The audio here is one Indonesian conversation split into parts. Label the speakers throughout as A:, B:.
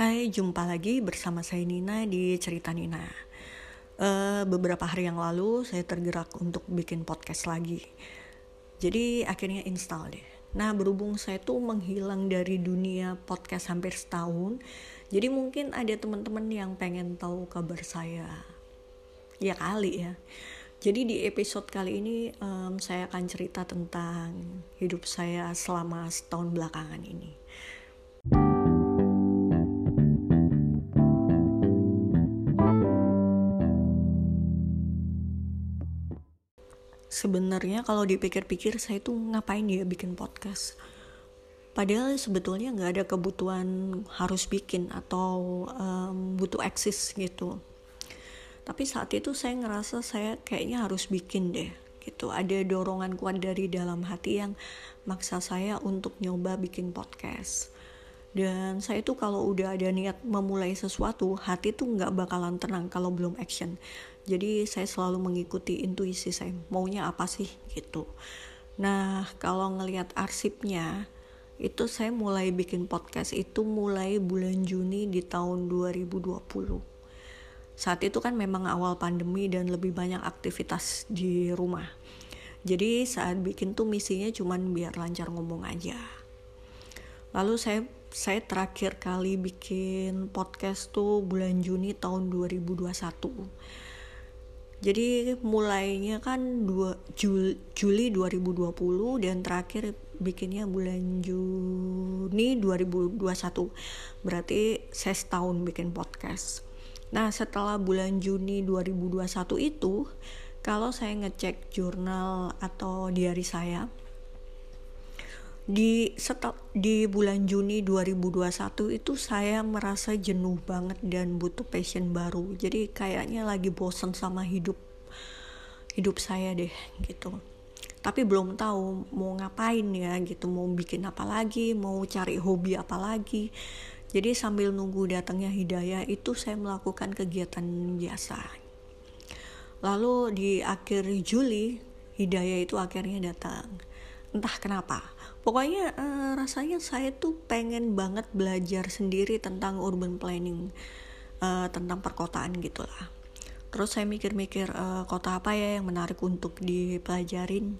A: Hai, jumpa lagi bersama saya Nina di Cerita Nina. Uh, beberapa hari yang lalu saya tergerak untuk bikin podcast lagi. Jadi akhirnya install deh. Nah berhubung saya tuh menghilang dari dunia podcast hampir setahun, jadi mungkin ada teman-teman yang pengen tahu kabar saya. Ya kali ya. Jadi di episode kali ini um, saya akan cerita tentang hidup saya selama setahun belakangan ini. Sebenarnya kalau dipikir-pikir saya tuh ngapain dia bikin podcast? Padahal sebetulnya nggak ada kebutuhan harus bikin atau um, butuh eksis gitu. Tapi saat itu saya ngerasa saya kayaknya harus bikin deh gitu. Ada dorongan kuat dari dalam hati yang maksa saya untuk nyoba bikin podcast dan saya tuh kalau udah ada niat memulai sesuatu hati tuh nggak bakalan tenang kalau belum action. Jadi saya selalu mengikuti intuisi saya maunya apa sih gitu. Nah kalau ngelihat arsipnya itu saya mulai bikin podcast itu mulai bulan Juni di tahun 2020 saat itu kan memang awal pandemi dan lebih banyak aktivitas di rumah. Jadi saat bikin tuh misinya cuman biar lancar ngomong aja. Lalu saya saya terakhir kali bikin podcast tuh bulan Juni tahun 2021 jadi mulainya kan 2 Jul, Juli 2020 dan terakhir bikinnya bulan Juni 2021 berarti saya setahun bikin podcast. Nah setelah bulan Juni 2021 itu kalau saya ngecek jurnal atau diary saya di setel, di bulan Juni 2021 itu saya merasa jenuh banget dan butuh passion baru. Jadi kayaknya lagi bosen sama hidup hidup saya deh gitu. Tapi belum tahu mau ngapain ya gitu. Mau bikin apa lagi mau cari hobi apa lagi. Jadi sambil nunggu datangnya hidayah itu saya melakukan kegiatan biasa. Lalu di akhir Juli hidayah itu akhirnya datang. Entah kenapa pokoknya uh, rasanya saya tuh pengen banget belajar sendiri tentang urban planning uh, tentang perkotaan gitulah terus saya mikir-mikir uh, kota apa ya yang menarik untuk dipelajarin?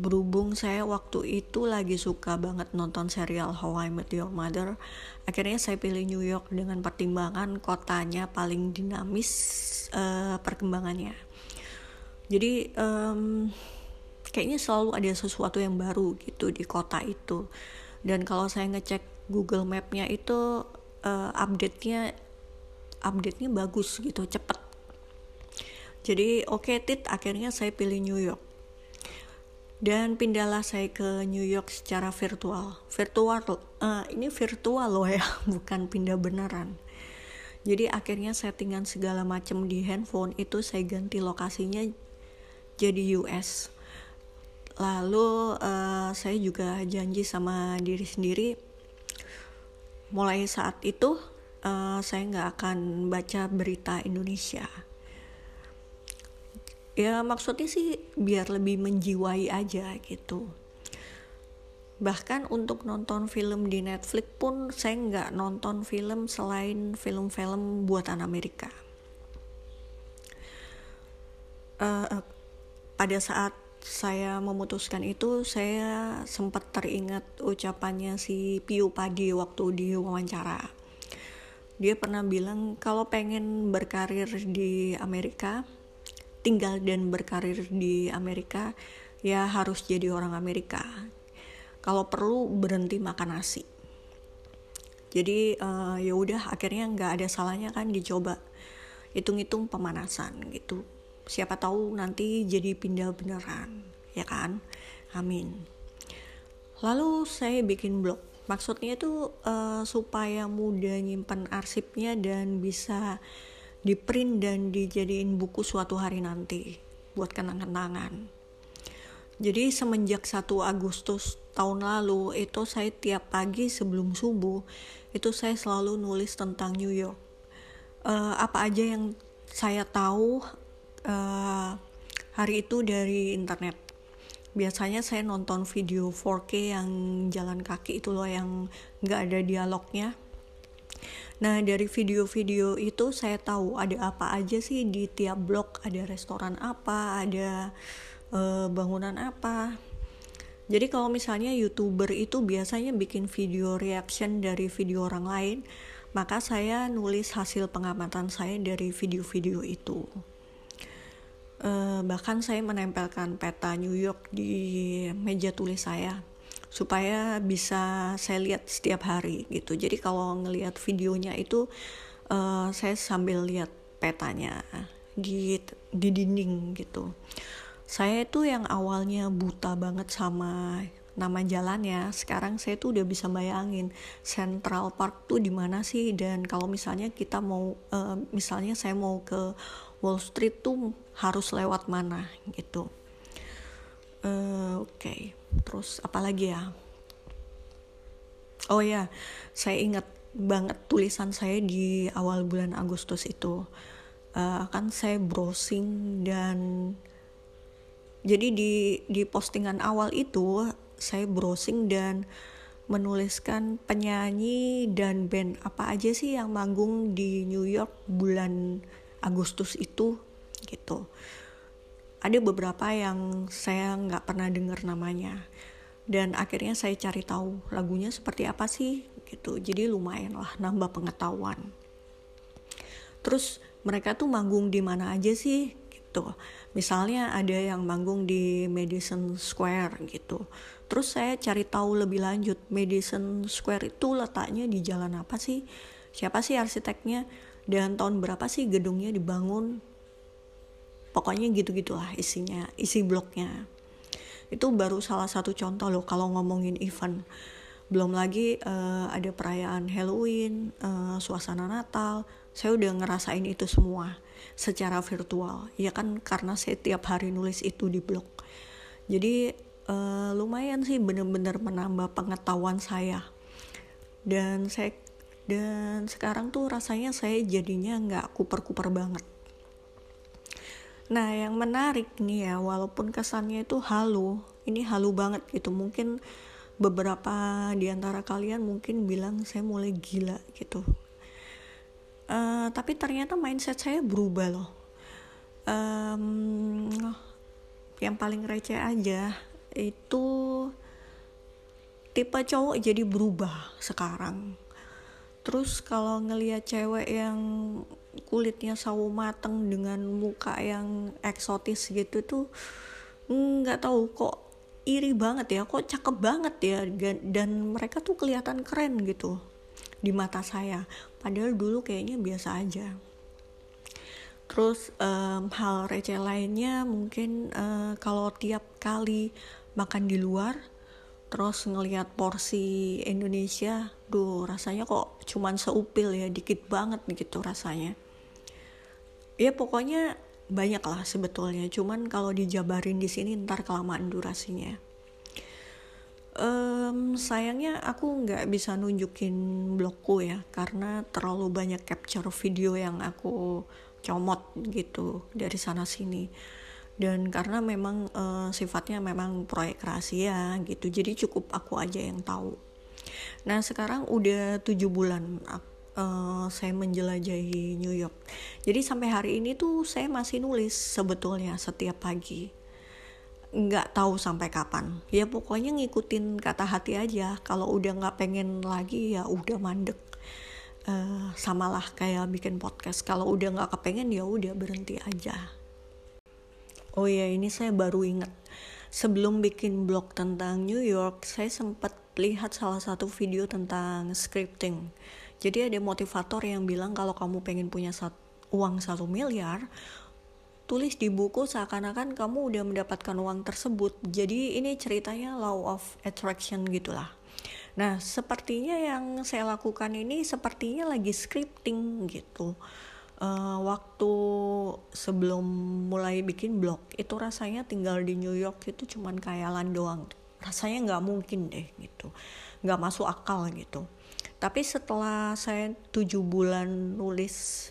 A: Berhubung saya waktu itu lagi suka banget nonton serial How I Met Your Mother akhirnya saya pilih New York dengan pertimbangan kotanya paling dinamis uh, perkembangannya. Jadi um, kayaknya selalu ada sesuatu yang baru gitu di kota itu. Dan kalau saya ngecek Google Mapnya itu uh, update-nya update-nya bagus gitu cepet. Jadi oke okay, tit akhirnya saya pilih New York. Dan pindahlah saya ke New York secara virtual. Virtual uh, ini virtual loh ya bukan pindah beneran. Jadi akhirnya settingan segala macam di handphone itu saya ganti lokasinya jadi US lalu uh, saya juga janji sama diri sendiri mulai saat itu uh, saya nggak akan baca berita Indonesia. Ya maksudnya sih biar lebih menjiwai aja gitu. Bahkan untuk nonton film di Netflix pun saya nggak nonton film selain film-film buatan Amerika. Uh, pada saat saya memutuskan itu saya sempat teringat ucapannya si Piu Padi waktu di wawancara dia pernah bilang kalau pengen berkarir di Amerika tinggal dan berkarir di Amerika ya harus jadi orang Amerika. Kalau perlu berhenti makan nasi. Jadi uh, ya udah akhirnya nggak ada salahnya kan dicoba. Hitung-hitung pemanasan gitu siapa tahu nanti jadi pindah beneran ya kan? Amin. Lalu saya bikin blog. Maksudnya itu uh, supaya mudah nyimpan arsipnya dan bisa di print dan dijadiin buku suatu hari nanti buat kenang-kenangan. Jadi semenjak 1 Agustus tahun lalu itu saya tiap pagi sebelum subuh itu saya selalu nulis tentang New York. Uh, apa aja yang saya tahu uh, hari itu dari internet biasanya saya nonton video 4K yang jalan kaki itu loh yang nggak ada dialognya Nah dari video-video itu saya tahu ada apa aja sih di tiap blok, ada restoran apa, ada uh, bangunan apa. Jadi kalau misalnya youtuber itu biasanya bikin video reaction dari video orang lain, maka saya nulis hasil pengamatan saya dari video-video itu. Uh, bahkan saya menempelkan peta New York di meja tulis saya supaya bisa saya lihat setiap hari gitu. Jadi kalau ngelihat videonya itu uh, saya sambil lihat petanya di di dinding gitu. Saya itu yang awalnya buta banget sama nama jalannya sekarang saya tuh udah bisa bayangin Central Park tuh di mana sih? Dan kalau misalnya kita mau uh, misalnya saya mau ke Wall Street tuh harus lewat mana gitu. Uh, oke okay terus apalagi ya? Oh ya saya ingat banget tulisan saya di awal bulan Agustus itu. Uh, kan saya browsing dan jadi di di postingan awal itu saya browsing dan menuliskan penyanyi dan band apa aja sih yang manggung di New York bulan Agustus itu gitu. Ada beberapa yang saya nggak pernah dengar namanya. Dan akhirnya saya cari tahu lagunya seperti apa sih gitu. Jadi lumayan lah nambah pengetahuan. Terus mereka tuh manggung di mana aja sih gitu. Misalnya ada yang manggung di Madison Square gitu. Terus saya cari tahu lebih lanjut Madison Square itu letaknya di jalan apa sih? Siapa sih arsiteknya? Dan tahun berapa sih gedungnya dibangun pokoknya gitu-gitulah isinya isi blognya. Itu baru salah satu contoh loh kalau ngomongin event. Belum lagi uh, ada perayaan Halloween uh, suasana Natal. Saya udah ngerasain itu semua secara virtual. Ya kan karena saya tiap hari nulis itu di blog. Jadi uh, lumayan sih bener-bener menambah pengetahuan saya. Dan saya dan sekarang tuh rasanya saya jadinya nggak kuper-kuper banget Nah, yang menarik nih ya, walaupun kesannya itu halu, ini halu banget gitu. Mungkin beberapa di antara kalian mungkin bilang saya mulai gila gitu. Uh, tapi ternyata mindset saya berubah loh. Um, yang paling receh aja itu tipe cowok jadi berubah sekarang. Terus kalau ngelihat cewek yang kulitnya sawo mateng dengan muka yang eksotis gitu tuh nggak tahu kok iri banget ya kok cakep banget ya dan mereka tuh kelihatan keren gitu di mata saya. Padahal dulu kayaknya biasa aja. Terus um, hal receh lainnya mungkin uh, kalau tiap kali makan di luar terus ngelihat porsi Indonesia duh rasanya kok cuman seupil ya dikit banget gitu rasanya. Ya pokoknya banyak lah sebetulnya cuman kalau dijabarin di sini ntar kelamaan durasinya. Um, sayangnya aku nggak bisa nunjukin blogku ya karena terlalu banyak capture video yang aku comot gitu dari sana sini dan karena memang uh, sifatnya memang proyek rahasia gitu jadi cukup aku aja yang tahu. Nah sekarang udah tujuh bulan uh, saya menjelajahi New York. Jadi sampai hari ini tuh saya masih nulis sebetulnya setiap pagi. Nggak tahu sampai kapan. Ya pokoknya ngikutin kata hati aja. Kalau udah nggak pengen lagi ya udah mandek. Uh, samalah kayak bikin podcast. Kalau udah nggak kepengen ya udah berhenti aja Oh ya ini saya baru ingat. Sebelum bikin blog tentang New York, saya sempat lihat salah satu video tentang scripting. Jadi ada motivator yang bilang kalau kamu pengen punya sat uang satu miliar, tulis di buku seakan-akan kamu udah mendapatkan uang tersebut. Jadi ini ceritanya law of attraction gitulah. Nah, sepertinya yang saya lakukan ini sepertinya lagi scripting gitu uh, waktu sebelum mulai bikin blog itu rasanya tinggal di New York itu cuman kayalan doang. Rasanya nggak mungkin deh gitu. Nggak masuk akal gitu. Tapi setelah saya tujuh bulan nulis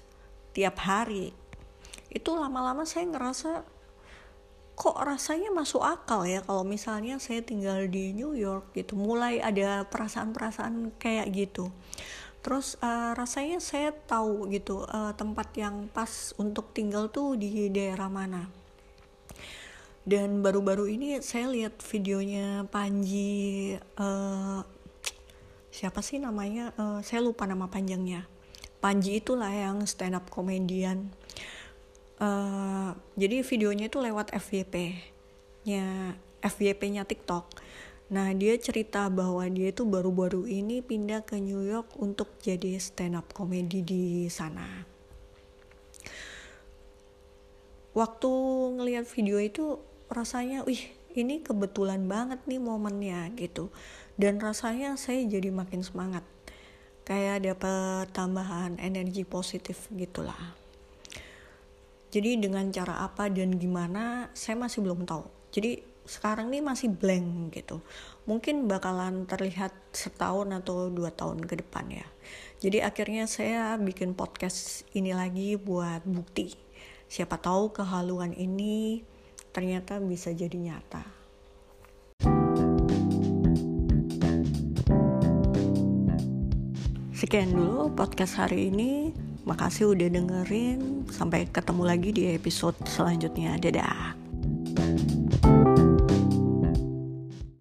A: tiap hari itu lama-lama saya ngerasa kok rasanya masuk akal ya kalau misalnya saya tinggal di New York gitu. Mulai ada perasaan-perasaan kayak gitu terus uh, rasanya saya tahu gitu uh, tempat yang pas untuk tinggal tuh di daerah mana. Dan baru-baru ini saya lihat videonya Panji uh, siapa sih namanya? Uh, saya lupa nama panjangnya. Panji itulah yang stand up komedian uh, jadi videonya itu lewat FYP nya FYP nya TikTok Nah, dia cerita bahwa dia itu baru-baru ini pindah ke New York untuk jadi stand up comedy di sana. Waktu ngelihat video itu rasanya, wih, ini kebetulan banget nih momennya gitu. Dan rasanya saya jadi makin semangat. Kayak dapat tambahan energi positif gitulah. Jadi dengan cara apa dan gimana saya masih belum tahu. Jadi sekarang nih masih blank gitu. Mungkin bakalan terlihat setahun atau dua tahun ke depan ya. Jadi akhirnya saya bikin podcast ini lagi buat bukti. Siapa tahu kehaluan ini ternyata bisa jadi nyata. Sekian dulu podcast hari ini. Makasih udah dengerin. Sampai ketemu lagi di episode selanjutnya. Dadah